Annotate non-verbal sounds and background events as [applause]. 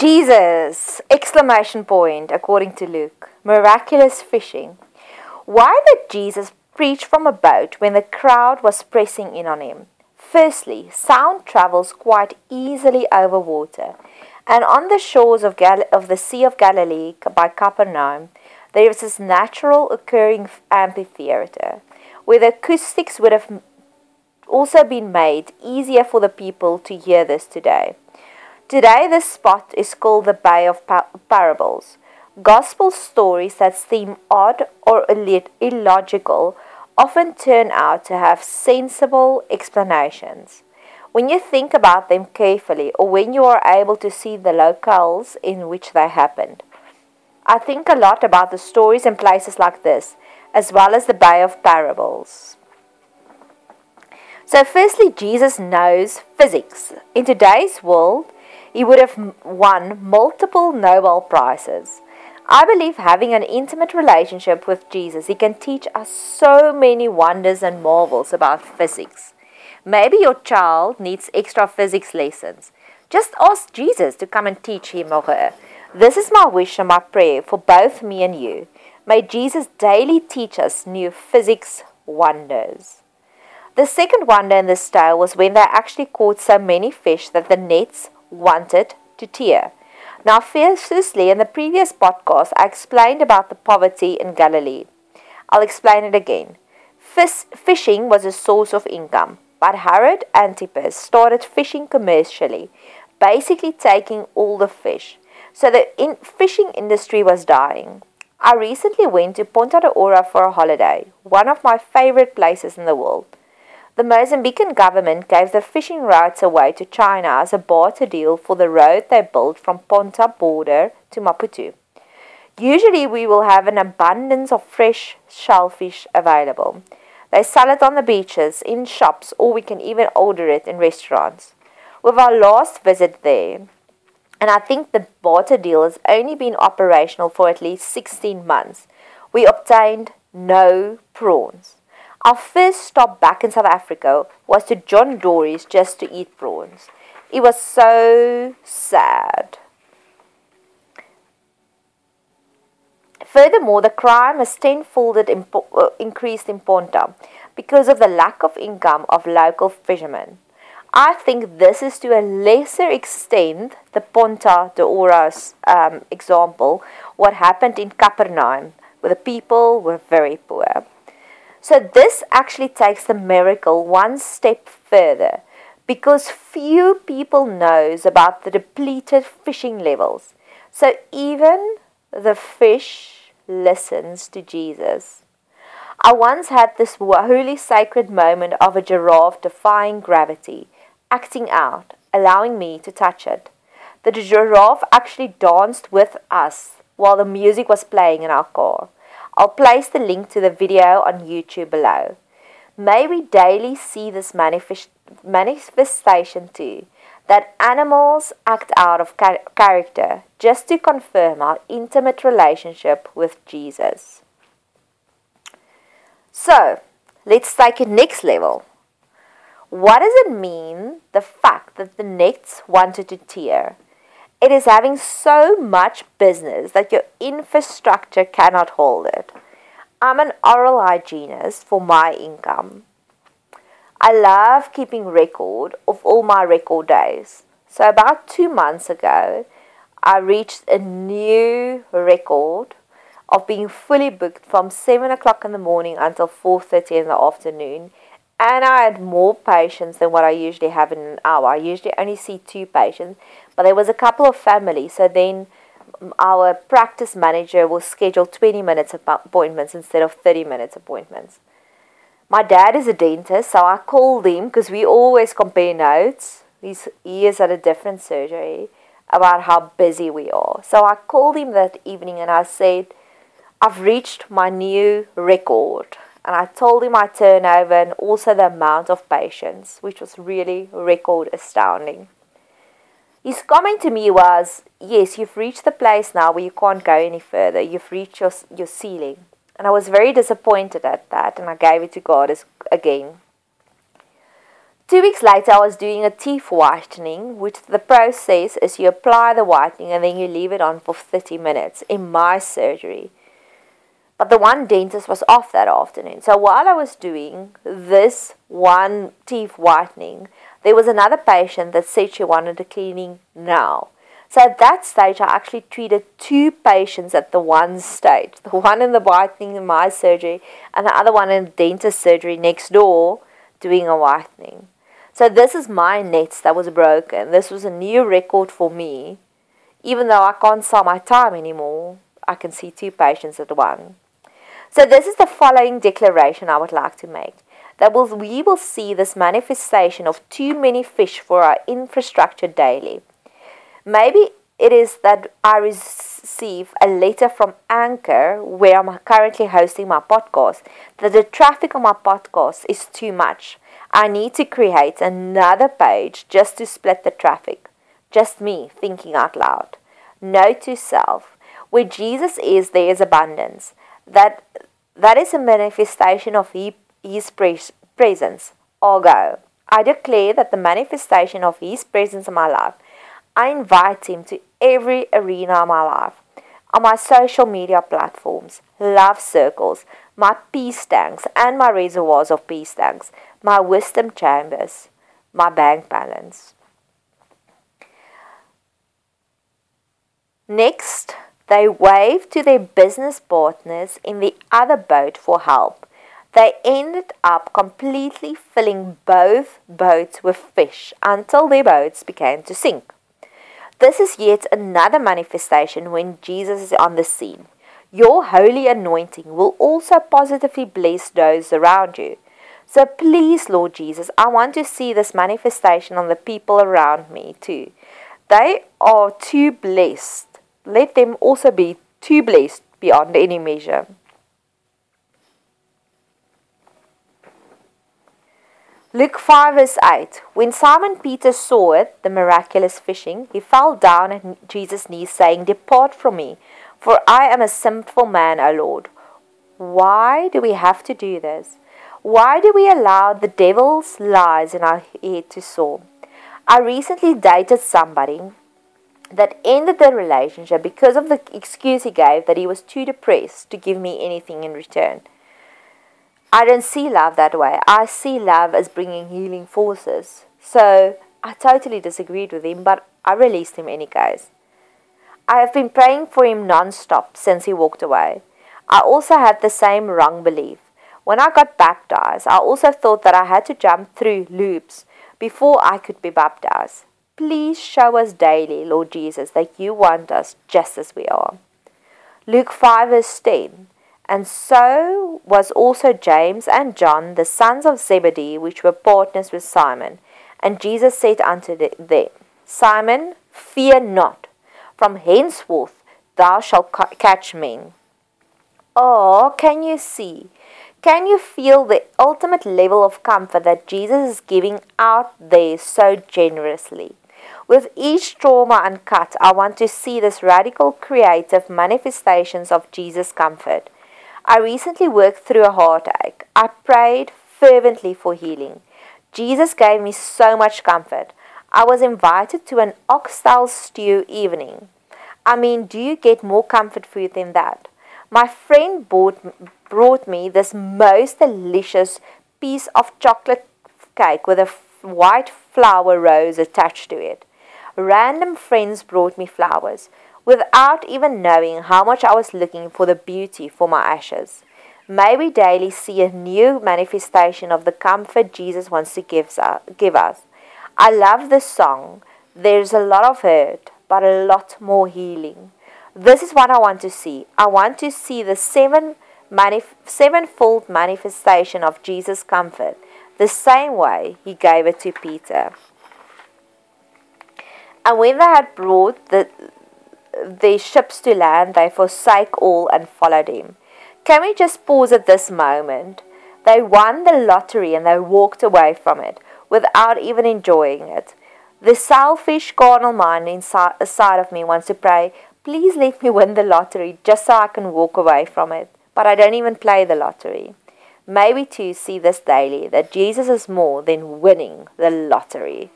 Jesus! Exclamation point, according to Luke. Miraculous fishing. Why did Jesus preach from a boat when the crowd was pressing in on him? Firstly, sound travels quite easily over water, and on the shores of, Gal- of the Sea of Galilee by Capernaum, there is this natural occurring amphitheater where the acoustics would have also been made easier for the people to hear this today. Today, this spot is called the Bay of Parables. Gospel stories that seem odd or illogical often turn out to have sensible explanations. When you think about them carefully, or when you are able to see the locales in which they happened. I think a lot about the stories in places like this, as well as the Bay of Parables. So, firstly, Jesus knows physics. In today's world, he would have won multiple Nobel Prizes. I believe having an intimate relationship with Jesus, he can teach us so many wonders and marvels about physics. Maybe your child needs extra physics lessons. Just ask Jesus to come and teach him or her. This is my wish and my prayer for both me and you. May Jesus daily teach us new physics wonders. The second wonder in this tale was when they actually caught so many fish that the nets wanted to tear. Now, firstly, in the previous podcast, I explained about the poverty in Galilee. I'll explain it again. Fish, fishing was a source of income, but Herod Antipas started fishing commercially, basically taking all the fish. So the in- fishing industry was dying. I recently went to Ponta do Ouro for a holiday, one of my favorite places in the world. The Mozambican government gave the fishing rights away to China as a barter deal for the road they built from Ponta border to Maputo. Usually, we will have an abundance of fresh shellfish available. They sell it on the beaches, in shops, or we can even order it in restaurants. With our last visit there, and I think the barter deal has only been operational for at least 16 months, we obtained no prawns. Our first stop back in South Africa was to John Dory's just to eat prawns. It was so sad. Furthermore, the crime has tenfolded impo- uh, increased in Ponta because of the lack of income of local fishermen. I think this is to a lesser extent the Ponta do Ouro's um, example, what happened in Capernaum, where the people were very poor. So this actually takes the miracle one step further because few people knows about the depleted fishing levels. So even the fish listens to Jesus. I once had this holy sacred moment of a giraffe defying gravity, acting out, allowing me to touch it. The giraffe actually danced with us while the music was playing in our car. I'll place the link to the video on YouTube below. May we daily see this manifest- manifestation too, that animals act out of char- character just to confirm our intimate relationship with Jesus. So, let's take it next level. What does it mean, the fact that the nets wanted to tear? It is having so much business that your infrastructure cannot hold it. I'm an oral hygienist for my income. I love keeping record of all my record days. So about 2 months ago, I reached a new record of being fully booked from 7 o'clock in the morning until 4.30 in the afternoon and I had more patients than what I usually have in an hour. I usually only see two patients, but there was a couple of families. So then mm, our practice manager will schedule 20 minutes appointments instead of 30 minutes appointments. My dad is a dentist, so I called him because we always compare notes. He's, he is at a different surgery about how busy we are. So I called him that evening and I said, I've reached my new record and I told him my turnover and also the amount of patients, which was really record astounding. His comment to me was, Yes, you've reached the place now where you can't go any further. You've reached your, your ceiling. And I was very disappointed at that, and I gave it to God as, again. Two weeks later, I was doing a teeth whitening, which the process is you apply the whitening and then you leave it on for 30 minutes in my surgery. But the one dentist was off that afternoon. So while I was doing this one teeth whitening, there was another patient that said she wanted a cleaning now. So at that stage, I actually treated two patients at the one stage the [laughs] one in the whitening in my surgery, and the other one in the dentist surgery next door doing a whitening. So this is my nets that was broken. This was a new record for me. Even though I can't sell my time anymore, I can see two patients at one. So this is the following declaration I would like to make. That we will see this manifestation of too many fish for our infrastructure daily. Maybe it is that I receive a letter from Anchor, where I'm currently hosting my podcast, that the traffic on my podcast is too much. I need to create another page just to split the traffic. Just me thinking out loud. Note to self. Where Jesus is, there is abundance. That, that is a manifestation of His presence. I'll. I declare that the manifestation of His presence in my life, I invite Him to every arena of my life. On my social media platforms, love circles, my peace tanks, and my reservoirs of peace tanks my wisdom chambers, my bank balance. Next, they waved to their business partners in the other boat for help. They ended up completely filling both boats with fish until their boats began to sink. This is yet another manifestation when Jesus is on the scene. Your holy anointing will also positively bless those around you. So please, Lord Jesus, I want to see this manifestation on the people around me too. They are too blessed. Let them also be too blessed beyond any measure. Luke 5 verse 8 When Simon Peter saw it, the miraculous fishing, he fell down at Jesus' knees, saying, Depart from me, for I am a sinful man, O Lord. Why do we have to do this? Why do we allow the devil's lies in our head to soar? I recently dated somebody that ended the relationship because of the excuse he gave that he was too depressed to give me anything in return. I don't see love that way. I see love as bringing healing forces. So I totally disagreed with him, but I released him any case. I have been praying for him non-stop since he walked away. I also had the same wrong belief. When I got baptized, I also thought that I had to jump through loops before I could be baptized. Please show us daily, Lord Jesus, that you want us just as we are. Luke 5 verse 10 And so was also James and John, the sons of Zebedee, which were partners with Simon. And Jesus said unto them, Simon, fear not. From henceforth thou shalt catch men. Oh, can you see? Can you feel the ultimate level of comfort that Jesus is giving out there so generously? With each trauma uncut, I want to see this radical creative manifestations of Jesus' comfort. I recently worked through a heartache. I prayed fervently for healing. Jesus gave me so much comfort. I was invited to an oxtail stew evening. I mean, do you get more comfort food than that? My friend bought, brought me this most delicious piece of chocolate cake with a white flower rose attached to it. Random friends brought me flowers without even knowing how much I was looking for the beauty for my ashes. May we daily see a new manifestation of the comfort Jesus wants to uh, give us. I love this song. There's a lot of hurt, but a lot more healing. This is what I want to see. I want to see the seven manif- sevenfold manifestation of Jesus' comfort, the same way he gave it to Peter. And when they had brought the, their ships to land, they forsake all and followed him. Can we just pause at this moment? They won the lottery and they walked away from it without even enjoying it. The selfish carnal mind inside, of me wants to pray, Please let me win the lottery just so I can walk away from it. But I don't even play the lottery. May we too see this daily that Jesus is more than winning the lottery.